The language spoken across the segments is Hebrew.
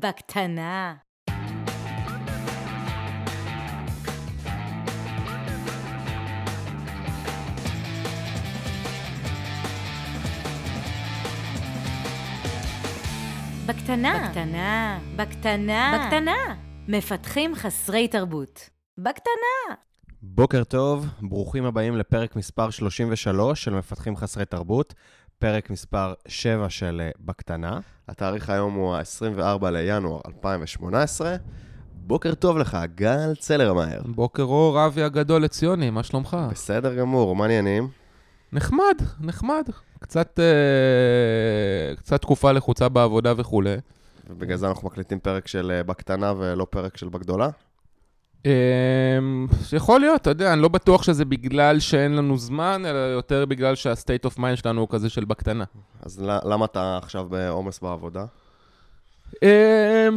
בקטנה. בקטנה. בקטנה. בקטנה. בקטנה. מפתחים חסרי תרבות. בקטנה. בוקר טוב, ברוכים הבאים לפרק מספר 33 של מפתחים חסרי תרבות, פרק מספר 7 של אה, בקטנה. התאריך היום הוא ה-24 לינואר 2018. בוקר טוב לך, גל צלרמייר. בוקר אור, אבי הגדול לציוני, מה שלומך? בסדר גמור, מה העניינים? נחמד, נחמד. קצת, אה, קצת תקופה לחוצה בעבודה וכולי. ובגלל זה אנחנו מקליטים פרק של אה, בקטנה ולא פרק של בגדולה? אה, יכול להיות, אתה יודע, אני לא בטוח שזה בגלל שאין לנו זמן, אלא יותר בגלל שה-state of mind שלנו הוא כזה של בקטנה. אז למה אתה עכשיו בעומס בעבודה? אה,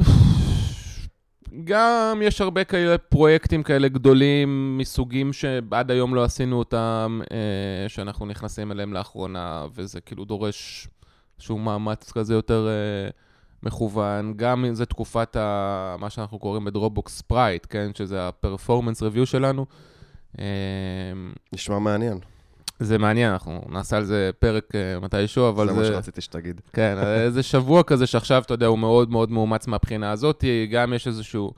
גם יש הרבה כאלה פרויקטים כאלה גדולים מסוגים שעד היום לא עשינו אותם, אה, שאנחנו נכנסים אליהם לאחרונה, וזה כאילו דורש איזשהו מאמץ כזה יותר אה, מכוון. גם אם זה תקופת ה, מה שאנחנו קוראים בדרופבוקס ספרייט, כן? שזה ה-performance review שלנו. אה, נשמע מעניין, זה מעניין, אנחנו נעשה על זה פרק אה, מתישהו, אבל זה זה... מה שרציתי שתגיד. כן, זה שבוע כזה שעכשיו, אתה יודע, הוא מאוד מאוד מאומץ מהבחינה הזאת. גם יש איזשהו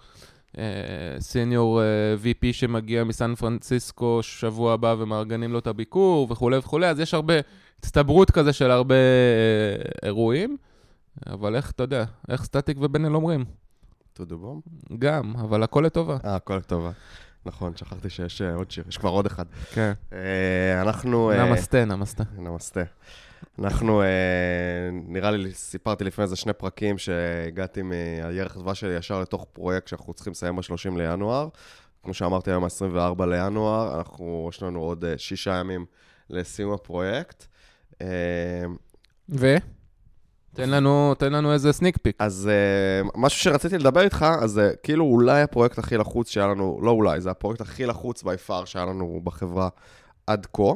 סיניור VP שמגיע מסן פרנסיסקו שבוע הבא ומארגנים לו את הביקור וכולי וכולי, אז יש הרבה הצטברות כזה של הרבה אה, אירועים, אבל איך, אתה יודע, איך סטטיק ובן אל אומרים? the bomb? גם, אבל הכל לטובה. אה, הכל טובה. נכון, שכחתי שיש אה, עוד שיר, יש כבר עוד אחד. כן. אה, אנחנו... אה, נמסטה, נמסטה. נמסטה. אנחנו, אה, נראה לי, סיפרתי לפני איזה שני פרקים שהגעתי מהירח דבש שלי ישר לתוך פרויקט שאנחנו צריכים לסיים ב-30 לינואר. כמו שאמרתי, היום ה-24 לינואר, אנחנו, יש לנו עוד שישה ימים לסיום הפרויקט. ו? תן לנו, תן לנו איזה סניק פיק. אז uh, משהו שרציתי לדבר איתך, אז זה כאילו אולי הפרויקט הכי לחוץ שהיה לנו, לא אולי, זה הפרויקט הכי לחוץ בי פאר שהיה לנו בחברה עד כה,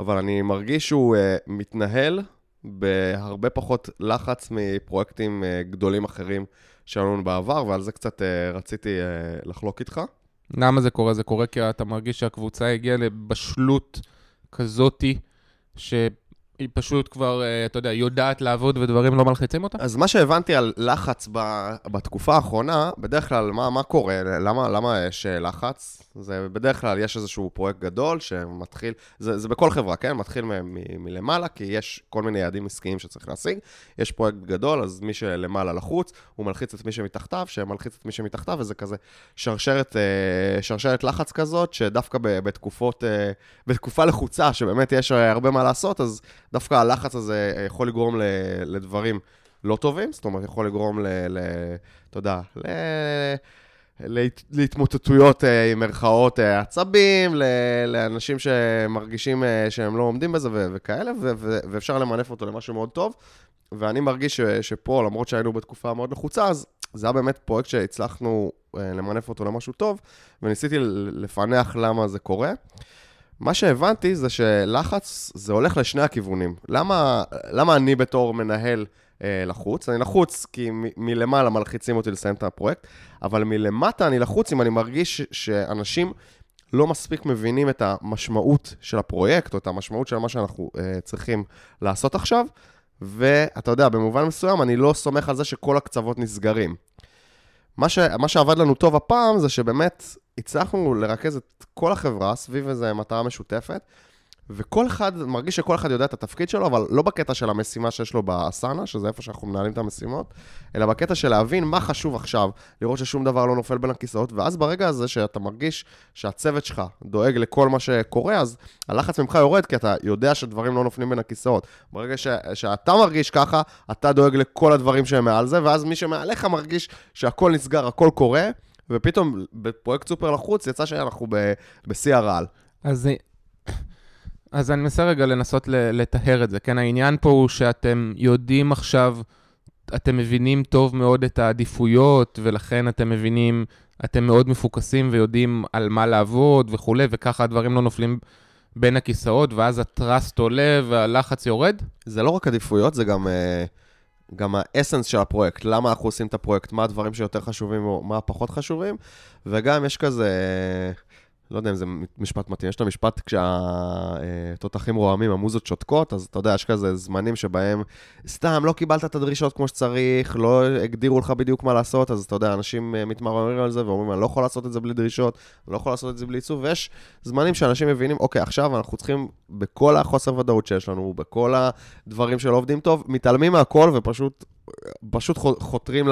אבל אני מרגיש שהוא uh, מתנהל בהרבה פחות לחץ מפרויקטים uh, גדולים אחרים שהיו לנו בעבר, ועל זה קצת uh, רציתי uh, לחלוק איתך. למה זה קורה? זה קורה כי אתה מרגיש שהקבוצה הגיעה לבשלות כזאתי, שהיא פשוט כבר, אה, אתה יודע, יודעת לעבוד ודברים לא מלחיצים אותה? אז מה שהבנתי על לחץ ב, בתקופה האחרונה, בדרך כלל, מה, מה קורה? למה, למה יש אה, לחץ? זה בדרך כלל יש איזשהו פרויקט גדול שמתחיל, זה, זה בכל חברה, כן? מתחיל מ, מ, מלמעלה, כי יש כל מיני יעדים עסקיים שצריך להשיג. יש פרויקט גדול, אז מי שלמעלה לחוץ, הוא מלחיץ את מי שמתחתיו, שמלחיץ את מי שמתחתיו, וזה כזה שרשרת, אה, שרשרת לחץ כזאת, שדווקא בתקופות, בתקופה לחוצה, שבאמת יש הרבה מה לעשות, אז דווקא הלחץ הזה יכול לגרום לדברים לא טובים, זאת אומרת, יכול לגרום ל... ל אתה יודע, ל... להת, להתמוטטויות אה, עם מירכאות אה, עצבים, לאנשים שמרגישים אה, שהם לא עומדים בזה ו, וכאלה, ו, ואפשר למנף אותו למשהו מאוד טוב. ואני מרגיש ש, שפה, למרות שהיינו בתקופה מאוד לחוצה, אז זה היה באמת פרויקט שהצלחנו למנף אותו למשהו טוב, וניסיתי לפענח למה זה קורה. מה שהבנתי זה שלחץ זה הולך לשני הכיוונים. למה, למה אני בתור מנהל אה, לחוץ? אני לחוץ כי מ- מלמעלה מלחיצים אותי לסיים את הפרויקט, אבל מלמטה אני לחוץ אם אני מרגיש שאנשים לא מספיק מבינים את המשמעות של הפרויקט, או את המשמעות של מה שאנחנו אה, צריכים לעשות עכשיו, ואתה יודע, במובן מסוים אני לא סומך על זה שכל הקצוות נסגרים. מה, ש... מה שעבד לנו טוב הפעם זה שבאמת הצלחנו לרכז את כל החברה סביב איזו מטרה משותפת, וכל אחד, מרגיש שכל אחד יודע את התפקיד שלו, אבל לא בקטע של המשימה שיש לו באסנה, שזה איפה שאנחנו מנהלים את המשימות, אלא בקטע של להבין מה חשוב עכשיו, לראות ששום דבר לא נופל בין הכיסאות, ואז ברגע הזה שאתה מרגיש שהצוות שלך דואג לכל מה שקורה, אז הלחץ ממך יורד, כי אתה יודע שדברים לא נופלים בין הכיסאות. ברגע ש, שאתה מרגיש ככה, אתה דואג לכל הדברים שהם מעל זה, ואז מי שמעליך מרגיש שהכל נסגר, הכל קורה, ופתאום בפרויקט סופר לחוץ יצא שאנחנו בשיא הרעל. אז, אז אני מנסה רגע לנסות לטהר את זה, כן? העניין פה הוא שאתם יודעים עכשיו, אתם מבינים טוב מאוד את העדיפויות, ולכן אתם מבינים, אתם מאוד מפוקסים ויודעים על מה לעבוד וכולי, וככה הדברים לא נופלים בין הכיסאות, ואז הטראסט עולה והלחץ יורד? זה לא רק עדיפויות, זה גם... Uh... גם האסנס של הפרויקט, למה אנחנו עושים את הפרויקט, מה הדברים שיותר חשובים או מה פחות חשובים, וגם יש כזה, לא יודע אם זה משפט מתאים, יש את המשפט כשהתותחים רועמים, המוזות שותקות, אז אתה יודע, יש כזה זמנים שבהם סתם לא קיבלת את הדרישות כמו שצריך, לא הגדירו לך בדיוק מה לעשות, אז אתה יודע, אנשים אה, מתמרמרים על זה ואומרים, אני לא יכול לעשות את זה בלי דרישות, אני לא יכול לעשות את זה בלי עיצוב, ויש זמנים שאנשים מבינים, אוקיי, עכשיו אנחנו צריכים, בכל החוסר ודאות שיש לנו, בכל הדברים שלא עובדים טוב, מתעלמים מהכל ופשוט פשוט חותרים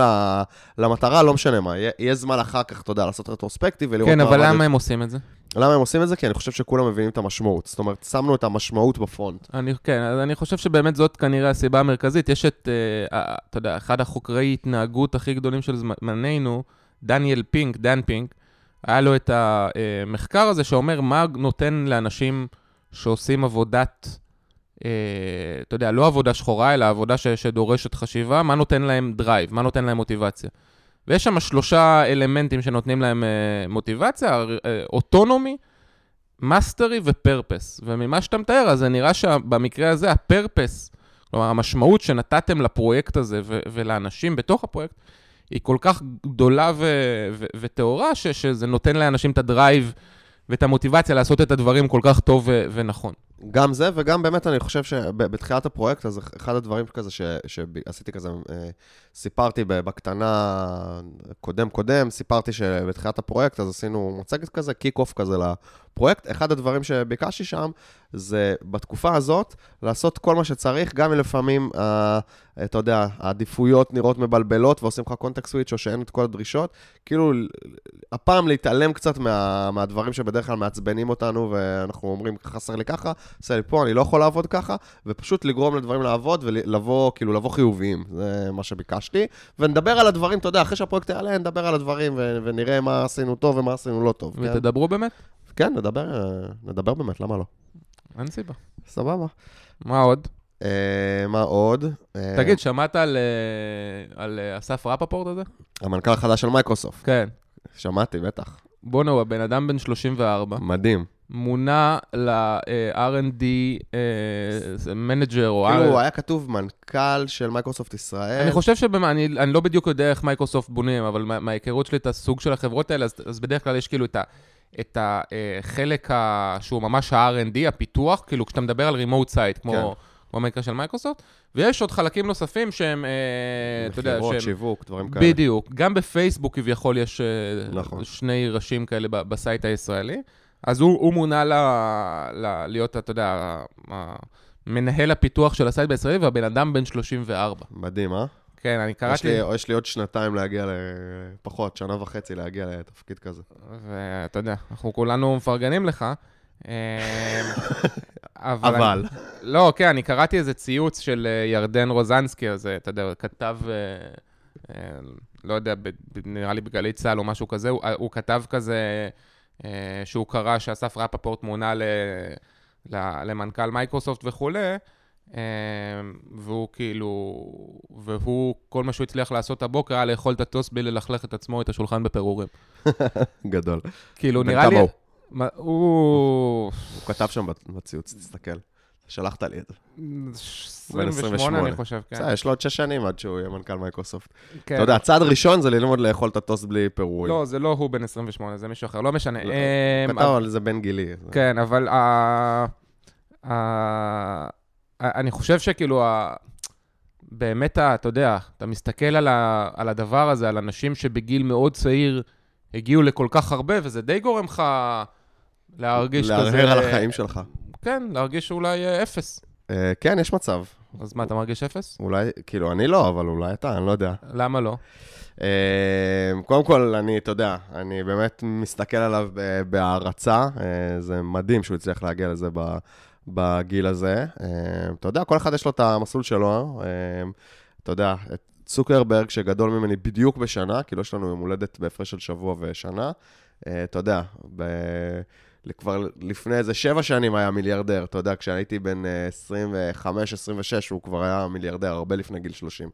למטרה, לא משנה מה. יהיה זמן אחר כך, אתה יודע, לעשות רטרוספקטיב ולראות כן, אבל למה הם עושים את זה? למה הם עושים את זה? כי אני חושב שכולם מבינים את המשמעות. זאת אומרת, שמנו את המשמעות בפונט. אני, כן, אז אני חושב שבאמת זאת כנראה הסיבה המרכזית. יש את, uh, אתה יודע, אחד החוקרי התנהגות הכי גדולים של זמננו, דניאל פינק, דן פינק, היה לו את המחקר הזה שאומר מה נותן לאנשים שעושים עבודת אה, אתה יודע, לא עבודה שחורה, אלא עבודה ש, שדורשת חשיבה, מה נותן להם drive, מה נותן להם מוטיבציה. ויש שם שלושה אלמנטים שנותנים להם אה, מוטיבציה, אה, autonomy, mastery ו purpose. וממה שאתה מתאר, אז זה נראה שבמקרה הזה ה purpose, כלומר, המשמעות שנתתם לפרויקט הזה ולאנשים בתוך הפרויקט, היא כל כך גדולה וטהורה, שזה נותן לאנשים את ה drive ואת המוטיבציה לעשות את הדברים כל כך טוב ונכון. גם זה, וגם באמת אני חושב שבתחילת הפרויקט, אז אחד הדברים כזה ש, שעשיתי כזה, אה, סיפרתי בקטנה, קודם קודם, סיפרתי שבתחילת הפרויקט, אז עשינו מצגת כזה, קיק אוף כזה לפרויקט. אחד הדברים שביקשתי שם, זה בתקופה הזאת, לעשות כל מה שצריך, גם אם לפעמים, אה, אתה יודע, העדיפויות נראות מבלבלות ועושים לך קונטקסט סוויץ' או שאין את כל הדרישות, כאילו, הפעם להתעלם קצת מה, מהדברים שבדרך כלל מעצבנים אותנו, ואנחנו אומרים, חסר לי ככה, עושה לי פה, אני לא יכול לעבוד ככה, ופשוט לגרום לדברים לעבוד ולבוא, כאילו, לבוא חיוביים. זה מה שביקשתי. ונדבר על הדברים, אתה יודע, אחרי שהפרויקט יעלה, נדבר על הדברים ו- ונראה מה עשינו טוב ומה עשינו לא טוב. כן? ותדברו כן? באמת? כן, נדבר, נדבר באמת, למה לא? אין סיבה. סבבה. מה עוד? Uh, מה עוד? אה, תגיד, שמעת על, על אה, אסף רפפורט הזה? המנכ"ל החדש של מייקרוסופט. כן. שמעתי, בטח. בואנה, הוא הבן אדם בן 34. מדהים. מונה ל-R&D manager או... כאילו, הוא היה כתוב מנכ"ל של מייקרוסופט ישראל. אני חושב שבמה, אני, אני לא בדיוק יודע איך מייקרוסופט בונים, אבל מההיכרות שלי את הסוג של החברות האלה, אז, אז בדרך כלל יש כאילו את ה... את החלק ה... שהוא ממש ה-R&D, הפיתוח, כאילו כשאתה מדבר על remote site, כמו, כן. כמו המקרה של מייקרוסופט, ויש עוד חלקים נוספים שהם, אתה יודע, שהם... שיווק, דברים כאלה. בדיוק. גם בפייסבוק כביכול יש נכון. שני ראשים כאלה ב site הישראלי. אז הוא, הוא מונה ל, ל, להיות, אתה יודע, מנהל הפיתוח של ה site בישראל, והבן אדם בן 34. מדהים, אה? כן, אני קראתי... יש לי, יש לי עוד שנתיים להגיע, לפחות, שנה וחצי להגיע לתפקיד כזה. ואתה יודע, אנחנו כולנו מפרגנים לך. אמ, אבל... אבל... אני, לא, כן, אני קראתי איזה ציוץ של אה, ירדן רוזנסקי, אז אתה יודע, כתב, אה, אה, לא יודע, נראה לי בגלי צה"ל או משהו כזה, הוא, הוא כתב כזה... אה, שהוא קרא שאסף רפפורט מונה ל, ל, למנכ"ל מייקרוסופט וכולי, והוא כאילו, והוא, כל מה שהוא הצליח לעשות הבוקר היה לאכול את הטוסט בלי ללכלך את עצמו, את השולחן בפירורים. גדול. כאילו, נראה לי... הוא? הוא כתב שם בציוץ, תסתכל. שלחת לי את זה. 28, אני חושב, כן. בסדר, יש לו עוד שש שנים עד שהוא יהיה מנכ"ל מייקרוסופט. כן. אתה יודע, הצעד הראשון זה ללמוד לאכול את הטוסט בלי פירורים. לא, זה לא הוא בן 28, זה מישהו אחר, לא משנה. לא, אמ, כתב על זה בן גילי. כן, אבל אני חושב שכאילו, באמת, אתה יודע, אתה מסתכל על הדבר הזה, על אנשים שבגיל מאוד צעיר הגיעו לכל כך הרבה, וזה די גורם לך להרגיש כזה... להרהר על החיים שלך. כן, להרגיש אולי אה, אפס. אה, כן, יש מצב. אז מה, אתה מרגיש אפס? אולי, כאילו, אני לא, אבל אולי אתה, אני לא יודע. למה לא? אה, קודם כל, אני, אתה יודע, אני באמת מסתכל עליו בהערצה. זה מדהים שהוא הצליח להגיע לזה בגיל הזה. אתה יודע, כל אחד יש לו את המסלול שלו. אתה יודע, צוקרברג, שגדול ממני בדיוק בשנה, כאילו יש לנו יום הולדת בהפרש של שבוע ושנה. אתה יודע, ב... כבר לפני איזה שבע שנים היה מיליארדר, אתה יודע, כשהייתי בן 25-26, אה, הוא כבר היה מיליארדר, הרבה לפני גיל 30.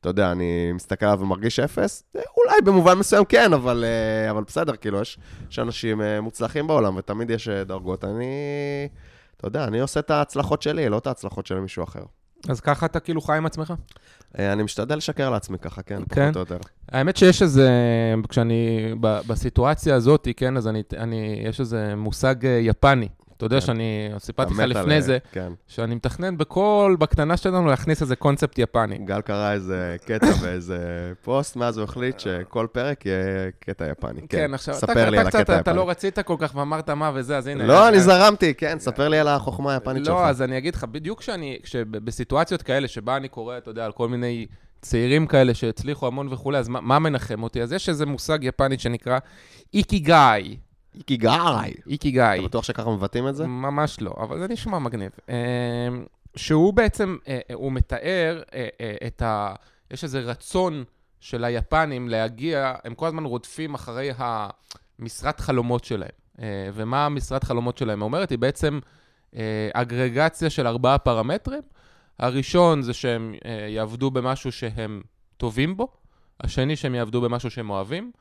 אתה יודע, אני מסתכל עליו ומרגיש אפס, אה, אולי במובן מסוים כן, אבל, אה, אבל בסדר, כאילו, יש, יש אנשים מוצלחים בעולם, ותמיד יש דרגות. אני, אתה יודע, אני עושה את ההצלחות שלי, לא את ההצלחות של מישהו אחר. אז ככה אתה כאילו חי עם עצמך? אה, אני משתדל לשקר לעצמי ככה, כן, כן? פחות או יותר. האמת שיש איזה, כשאני, ב- בסיטואציה הזאת, כן, אז אני, אני, יש איזה מושג אה, יפני. אתה יודע כן. שאני, סיפרתי לך אתה לפני זה, כן. שאני מתכנן בכל, בקטנה שלנו, להכניס איזה קונספט יפני. גל קרא איזה קטע באיזה פוסט, מאז הוא החליט שכל פרק יהיה קטע יפני. כן, עכשיו, אתה, ספר לי על אתה הקטע אתה היפני. לא רצית כל כך ואמרת מה וזה, אז הנה. לא, אני זרמתי, כן, ספר לי על החוכמה היפנית שלך. לא, אז אני אגיד לך, בדיוק כשאני, כשבסיטואציות כאלה, שבה אני קורא, אתה יודע, על כל מיני צעירים כאלה שהצליחו המון וכולי, אז מה, מה מנחם אותי? אז יש איזה מושג יפני שנקרא איקיגאי. איקיגאי. איקיגאי. אתה בטוח שככה מבטאים את זה? ממש לא, אבל זה נשמע מגניב. אה, שהוא בעצם, אה, אה, הוא מתאר אה, את ה... יש איזה רצון של היפנים להגיע, הם כל הזמן רודפים אחרי המשרת חלומות שלהם. ומה המשרת חלומות שלהם אומרת? היא בעצם אגרגציה של ארבעה פרמטרים. הראשון זה שהם יעבדו במשהו שהם טובים בו, השני שהם יעבדו במשהו שהם אוהבים,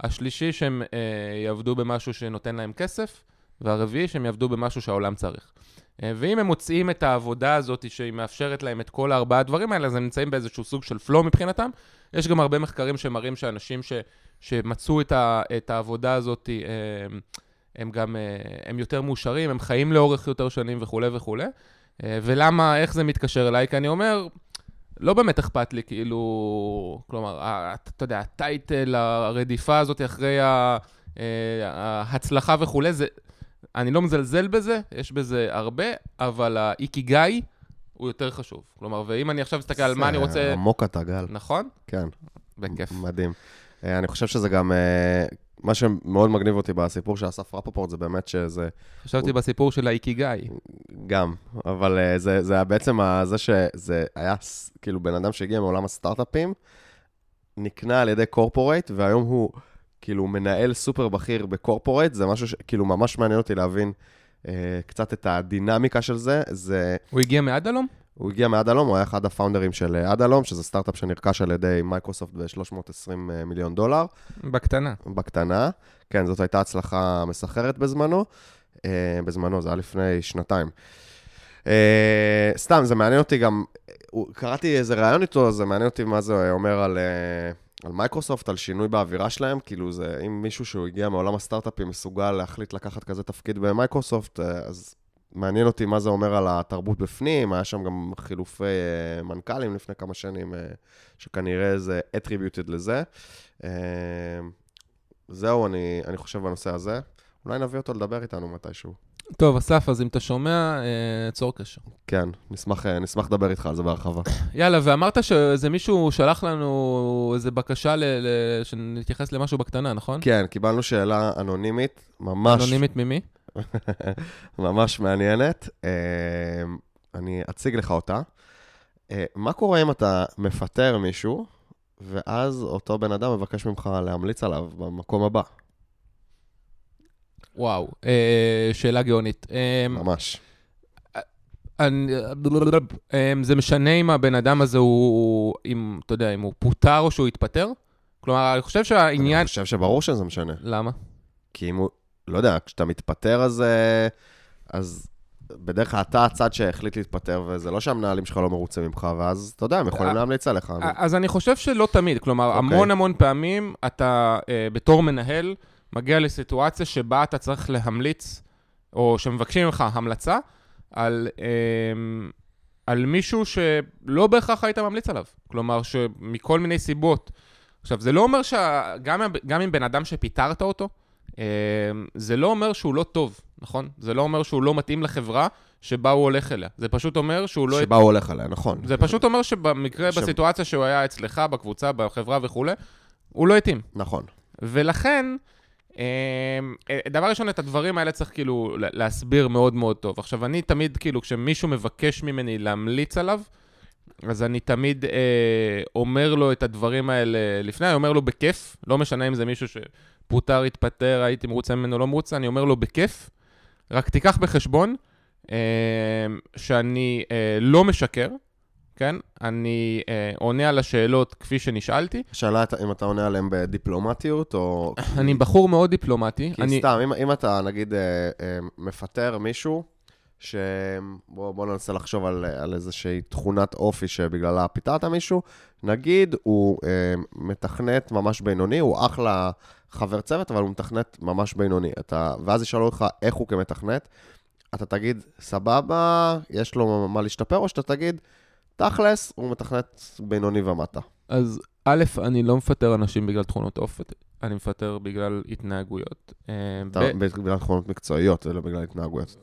השלישי שהם אה, יעבדו במשהו שנותן להם כסף, והרביעי שהם יעבדו במשהו שהעולם צריך. אה, ואם הם מוצאים את העבודה הזאת שהיא מאפשרת להם את כל הארבעה הדברים האלה, אז הם נמצאים באיזשהו סוג של פלואו מבחינתם. יש גם הרבה מחקרים שמראים שאנשים ש, שמצאו את, ה, את העבודה הזאת, אה, הם גם, אה, הם יותר מאושרים, הם חיים לאורך יותר שנים וכולי וכולי. אה, ולמה, איך זה מתקשר אליי? כי אני אומר, לא באמת אכפת לי, כאילו, כלומר, אתה יודע, הטייטל, הרדיפה הזאת אחרי אה, ההצלחה וכולי, זה, אני לא מזלזל בזה, יש בזה הרבה, אבל האיקיגאי הוא יותר חשוב. כלומר, ואם אני עכשיו מסתכל על מה אני זה רוצה... עמוק אתה, גל. נכון? כן. בכיף. מדהים. אה, אני חושב שזה גם, אה, מה שמאוד מגניב אותי בסיפור של אסף רפופורט, זה באמת שזה חשבתי בסיפור של האיקיגאי. גם, אבל אה, זה, זה היה בעצם ה- זה שזה היה כאילו בן אדם שהגיע מעולם הסטארט-אפים, נקנה על ידי קורפורייט, והיום הוא כאילו מנהל סופר בכיר בקורפורייט, זה משהו שכאילו ממש מעניין אותי להבין אה, קצת את הדינמיקה של זה. זה, הוא הגיע מאדלום? הוא הגיע מאדלום, הוא היה אחד הפאונדרים של אה, אדלום, שזה סטארט-אפ שנרכש על ידי מייקרוסופט ב-320 מיליון דולר. בקטנה. בקטנה. כן, זאת הייתה הצלחה מסחררת בזמנו. אה, בזמנו, זה היה לפני שנתיים. אה, סתם, זה מעניין אותי גם, קראתי איזה ראיון איתו, זה מעניין אותי מה זה אומר על, אה, על מייקרוסופט, על שינוי באווירה שלהם, כאילו זה, אם מישהו שהוא הגיע מעולם הסטארט-אפים מסוגל להחליט לקחת כזה תפקיד במייקרוסופט, אה, אז מעניין אותי מה זה אומר על התרבות בפנים, היה שם גם חילופי אה, מנכ"לים לפני כמה שנים, אה, שכנראה זה attributed לזה. אה, זהו, אני, אני חושב בנושא הזה. אולי נביא אותו לדבר איתנו מתישהו. טוב, אסף, אז אם אתה שומע, צור קשר. כן, נשמח, נשמח לדבר איתך על זה בהרחבה. יאללה, ואמרת שאיזה מישהו שלח לנו איזה בקשה ל- ל- שנתייחס למשהו בקטנה, נכון? כן, קיבלנו שאלה אנונימית, ממש, אנונימית ממי? ממש מעניינת. אה, אני אציג לך אותה. אה, מה קורה אם אתה מפטר מישהו, ואז אותו בן אדם מבקש ממך להמליץ עליו במקום הבא? וואו, אה, שאלה גאונית. ממש. זה משנה אם הבן אדם הזה הוא, אם, אתה יודע, אם הוא פוטר או שהוא התפטר? כלומר, אני חושב שהעניין... אני חושב שברור שזה משנה. למה? כי אם הוא, לא יודע, כשאתה מתפטר אז, אה, אז בדרך כלל אתה הצד שהחליט להתפטר, וזה לא שהמנהלים שלך לא מרוצים ממך, ואז אתה יודע, הם יכולים אה, להמליץ עליך. אז אני חושב שלא תמיד. כלומר, אוקיי. המון המון פעמים אתה, אה, בתור מנהל, מגיע לסיטואציה שבה אתה צריך להמליץ, או שמבקשים ממך המלצה, על, אה, על מישהו שלא בהכרח היית ממליץ עליו. כלומר, שמכל מיני סיבות. עכשיו, זה לא אומר שגם גם אם בן אדם שפיטרת אותו, אה, זה לא אומר שהוא לא טוב, נכון? זה לא אומר שהוא לא מתאים לחברה שבה הוא הולך אליה. זה פשוט אומר שהוא לא... שבה הוא הולך עליה, נכון. זה פשוט אומר שבמקרה, ש- בסיטואציה שהוא היה אצלך, בקבוצה, בחברה וכולי, הוא לא התאים. נכון. ולכן, אה, דבר ראשון, את הדברים האלה צריך כאילו לה- להסביר מאוד מאוד טוב. עכשיו, אני תמיד, כאילו, כשמישהו מבקש ממני להמליץ עליו, אז אני תמיד אה, אומר לו את הדברים האלה לפני, אני אומר לו בכיף, לא משנה אם זה מישהו שפוטר, התפטר, הייתי מרוצה ממנו, לא מרוצה, אני אומר לו בכיף, רק תיקח בחשבון אה, שאני אה, לא משקר, כן? אני אה, עונה על השאלות כפי שנשאלתי. השאלה אם אתה עונה עליהם בדיפלומטיות, או... אני בחור מאוד דיפלומטי. כי אני... סתם, אם, אם אתה, נגיד, אה, אה, מפטר מישהו שבואו בוא ננסה לחשוב על, על איזושהי תכונת אופי שבגללה פיטרת מישהו. נגיד, הוא אה, מתכנת ממש בינוני, הוא אחלה חבר צוות, אבל הוא מתכנת ממש בינוני. אתה, ואז ישאלו אותך איך הוא כמתכנת, אתה תגיד, סבבה, יש לו מה להשתפר, או שאתה תגיד, תכלס, הוא מתכנת בינוני ומטה. אז א', אני לא מפטר אנשים בגלל תכונות אופי, אני מפטר בגלל התנהגויות. אה, אתה, ב- בגלל תכונות מקצועיות, ולא בגלל התנהגויות.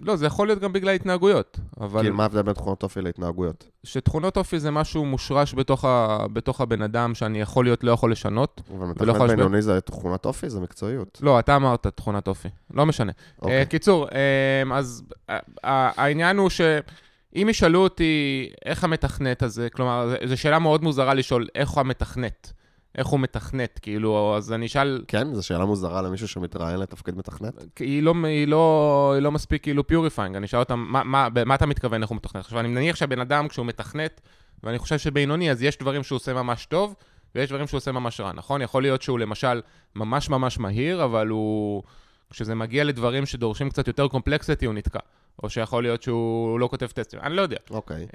לא, זה יכול להיות גם בגלל התנהגויות, אבל כאילו, מה ההבדל בין תכונות אופי להתנהגויות? שתכונות אופי זה משהו מושרש בתוך, ה... בתוך הבן אדם שאני יכול להיות, לא יכול לשנות. אבל מתכנת בינוני זה תכונת אופי, זה מקצועיות. לא, אתה אמרת תכונת אופי, לא משנה. אוקיי. אה, קיצור, אה, אז אה, אה, העניין הוא שאם ישאלו אותי איך המתכנת הזה, כלומר, זו שאלה מאוד מוזרה לשאול איך המתכנת. איך הוא מתכנת, כאילו, אז אני אשאל, כן, זו שאלה מוזרה למישהו שמתראיין לתפקיד מתכנת. היא לא, היא לא, היא לא מספיק כאילו clarifying, אני אשאל אותם, מה, מה, מה אתה מתכוון איך הוא מתכנת? עכשיו, אני מניח שהבן אדם, כשהוא מתכנת, ואני חושב שבינוני, אז יש דברים שהוא עושה ממש טוב, ויש דברים שהוא עושה ממש רע, נכון? יכול להיות שהוא למשל ממש ממש מהיר, אבל הוא... כשזה מגיע לדברים שדורשים קצת יותר complexity, הוא נתקע. או שיכול להיות שהוא לא כותב טסטים, אני לא יודע. אוקיי.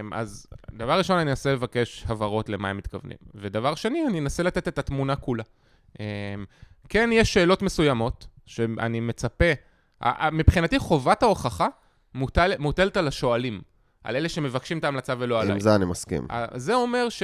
אמ, אז דבר ראשון, אני אנסה לבקש הבהרות למה הם מתכוונים. ודבר שני, אני אנסה לתת את התמונה כולה. אמ, כן, יש שאלות מסוימות שאני מצפה, מבחינתי חובת ההוכחה מוטל, מוטלת על השואלים, על אלה שמבקשים את ההמלצה ולא עליי. עם זה אני מסכים. זה אומר ש...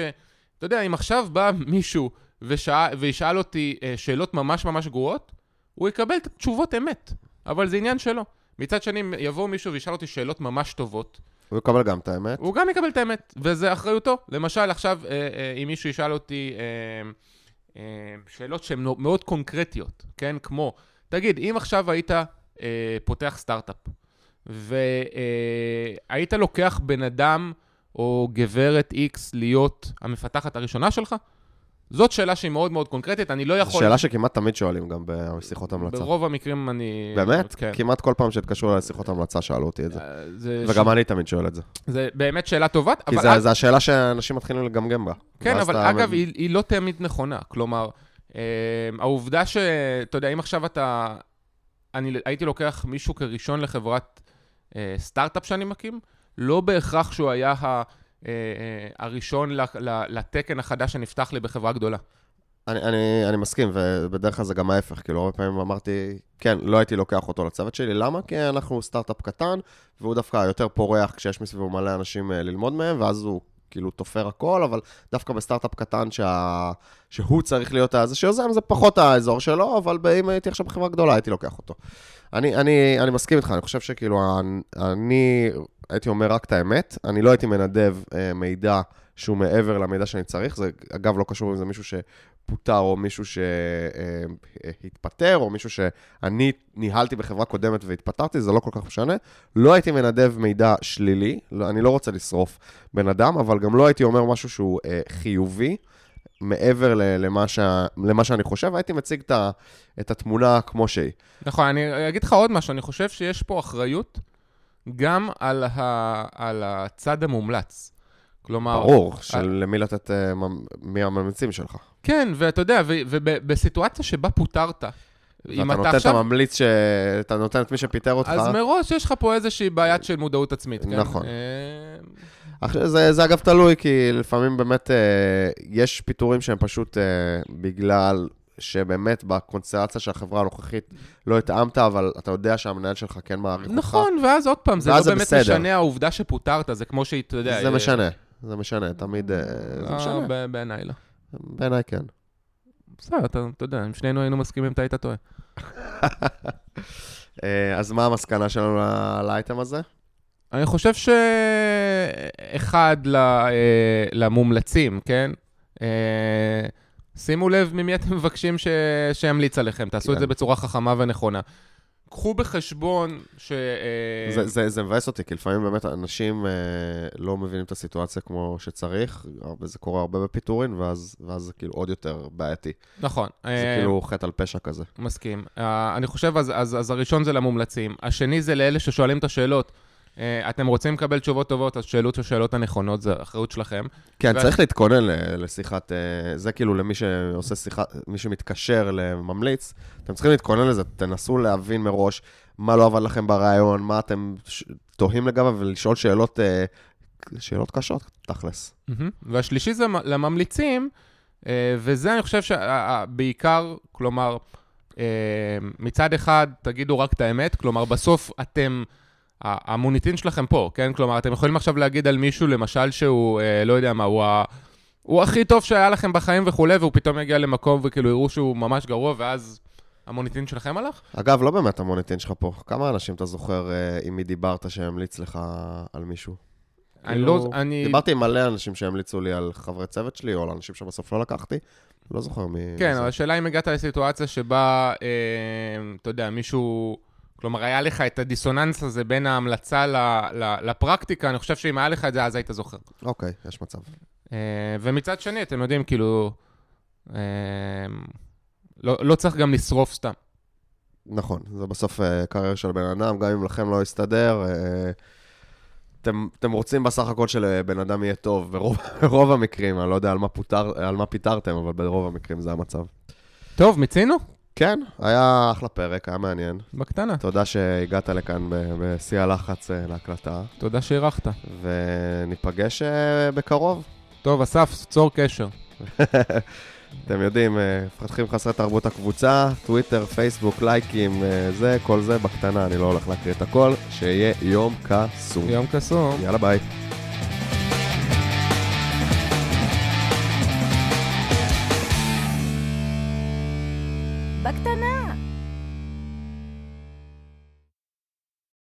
אתה יודע, אם עכשיו בא מישהו ושא, וישאל אותי אה, שאלות ממש ממש גרועות, הוא יקבל את התשובות אמת, אבל זה עניין שלו. מצד שני, יבוא מישהו וישאל אותי שאלות ממש טובות, הוא יקבל גם את האמת. הוא גם יקבל את האמת, וזה אחריותו. למשל, עכשיו, אה, אה, אם מישהו ישאל אותי אה, אה, שאלות שהן מאוד קונקרטיות, כן? כמו, תגיד, אם עכשיו היית אה, פותח סטארט-אפ, והיית לוקח בן אדם או גברת X להיות המפתחת הראשונה שלך, זאת שאלה שהיא מאוד מאוד קונקרטית, אני לא זו יכול... שאלה שכמעט תמיד שואלים גם בשיחות המלצה. ברוב המקרים אני... באמת? כן. כמעט כל פעם שהתקשרו לשיחות המלצה שאלו אותי את זה. אה, זה וגם ש... אני תמיד שואל את זה. זה באמת שאלה טובה, כי אבל... זה- זו השאלה שאנשים מתחילים לגמגם בה. כן, אבל אתה אגב, היא, היא לא תמיד נכונה. כלומר, אה, העובדה ש... אתה יודע, אם עכשיו אתה... אני הייתי לוקח מישהו כראשון לחברת אה, סטארט-אפ שאני מקים, לא בהכרח שהוא היה ה, הראשון ל, ל, לתקן החדש שנפתח לי בחברה גדולה. אני, אני, אני מסכים, ובדרך כלל זה גם ההפך, כאילו, הרבה פעמים אמרתי, כן, לא הייתי לוקח אותו לצוות שלי, למה? כי אנחנו סטארט-אפ קטן, והוא דווקא יותר פורח כשיש מסביבו מלא אנשים אה, ללמוד מהם, ואז הוא כאילו תופר הכל, אבל דווקא בסטארט-אפ קטן שה... שהוא צריך להיות הזה שיוזם, זה פחות האזור שלו, אבל אם הייתי עכשיו בחברה גדולה, הייתי לוקח אותו. אני, אני, אני מסכים איתך, אני חושב שכאילו, אני, הייתי אומר רק את האמת, אני לא הייתי מנדב אה, מידע שהוא מעבר למידע שאני צריך, זה אגב לא קשור אם זה מישהו שפוטר או מישהו שהתפטר, או מישהו שאני ניהלתי בחברה קודמת והתפטרתי, זה לא כל כך משנה. לא הייתי מנדב מידע שלילי, לא, אני לא רוצה לשרוף בן אדם, אבל גם לא הייתי אומר משהו שהוא אה, חיובי. מעבר למה, שה, למה שאני חושב, הייתי מציג את התמונה כמו שהיא. נכון, אני אגיד לך עוד משהו, אני חושב שיש פה אחריות גם על, ה, על הצד המומלץ. כלומר... ברור, של למי לתת, אה, ממ- מי הממליצים שלך. כן, ואתה יודע, ובסיטואציה שבה פוטרת, אם ואתה אתה נותן את עכשיו... הממליץ, ש... אתה נותן את מי שפיטר אותך. אז מראש יש לך פה איזושהי בעיית של מודעות עצמית, כן? נכון. אה, עכשיו, זה, זה אגב תלוי, כי לפעמים באמת אה, יש פיטורים שהם פשוט אה, בגלל שבאמת בקונסטלציה של החברה הנוכחית לא התאמת, אבל אתה יודע שהמנהל שלך כן מעריך אותך. נכון, ואז עוד פעם, זה לא זה באמת בסדר. משנה העובדה שפוטרת, זה כמו שהיא, אתה יודע... זה אה, משנה, זה משנה, תמיד אה, זה אה, משנה. בעיניי לא. בעיניי כן. בסדר, אתה יודע, אם שנינו היינו מסכימים, אתה היית טועה. אה, אז מה המסקנה שלנו לאייטם הזה? אני חושב שאחד אה, למומלצים, כן? שימו לב ממי אתם מבקשים. שימליץ עליכם, תעשו כן. את זה בצורה חכמה ונכונה. קחו בחשבון ש... אה, זה, זה, זה מבאס אותי, כי לפעמים באמת אנשים אה, לא מבינים את הסיטואציה כמו שצריך, וזה קורה הרבה בפיטורין, ואז, ואז זה כאילו עוד יותר בעייתי. נכון. זה אה, כאילו חטא על פשע כזה. מסכים. Uh, אני חושב, אז, אז, אז הראשון זה למומלצים. השני זה לאלה ששואלים את השאלות. Uh, אתם רוצים לקבל תשובות טובות, אז שאלו את השאלות הנכונות, זה אחריות שלכם. כן, ו- צריך להתכונן לשיחת, אה, זה כאילו למי שעושה שיחה, מי שמתקשר לממליץ, אתם צריכים להתכונן לזה, תנסו להבין מראש. מה לא עבד לכם ברעיון, מה אתם. תוהים לגביו, ולשאול שאלות, אה, שאלות קשות, תכלס. והשלישי זה לממליצים, אה, וזה אני חושב שבעיקר, כלומר, אה, מצד אחד תגידו רק את האמת, כלומר בסוף אתם, המוניטין שלכם פה, כן? כלומר, אתם יכולים עכשיו להגיד על מישהו, למשל, שהוא, אה, לא יודע מה, הוא, ה... הוא הכי טוב שהיה לכם בחיים וכולי, והוא פתאום יגיע למקום וכאילו יראו שהוא ממש גרוע, ואז המוניטין שלכם הלך? אגב, לא באמת המוניטין שלך פה. כמה אנשים אתה זוכר אה, עם מי דיברת שהמליץ לך על מישהו? אני כאילו, לא... אני... דיברתי עם מלא אנשים שהמליצו לי על חברי צוות שלי, או על אנשים שבסוף לא לקחתי. לא זוכר מי... כן. אבל השאלה אם הגעת לסיטואציה שבה, אה, אתה יודע, מישהו... כלומר, היה לך את הדיסוננס הזה בין ההמלצה ל, ל, לפרקטיקה, אני חושב שאם היה לך את זה, אז היית זוכר. אוקיי, יש מצב. אה, ומצד שני, אתם יודעים, כאילו, אה, לא, לא צריך גם לשרוף סתם. נכון, זה בסוף אה, קריירה של בן אדם, גם אם לכם לא יסתדר, אה, אתם, אתם רוצים בסך הכל שלבן אדם יהיה טוב, ברוב, ברוב המקרים, אני לא יודע על מה, פוטר, על מה פיטרתם, אבל ברוב המקרים זה המצב. טוב, מיצינו? כן, היה אחלה פרק, היה מעניין. בקטנה. תודה שהגעת לכאן בשיא הלחץ אה, להקלטה, תודה שאירחת. וניפגש אה, בקרוב. טוב, אסף, צור קשר. אתם יודעים, אה, מפתחים חסרי תרבות הקבוצה, טוויטר, פייסבוק, לייקים, זה, כל זה בקטנה, אני לא הולך להקריא את הכל, שיהיה יום קסום. יום קסום. יאללה ביי.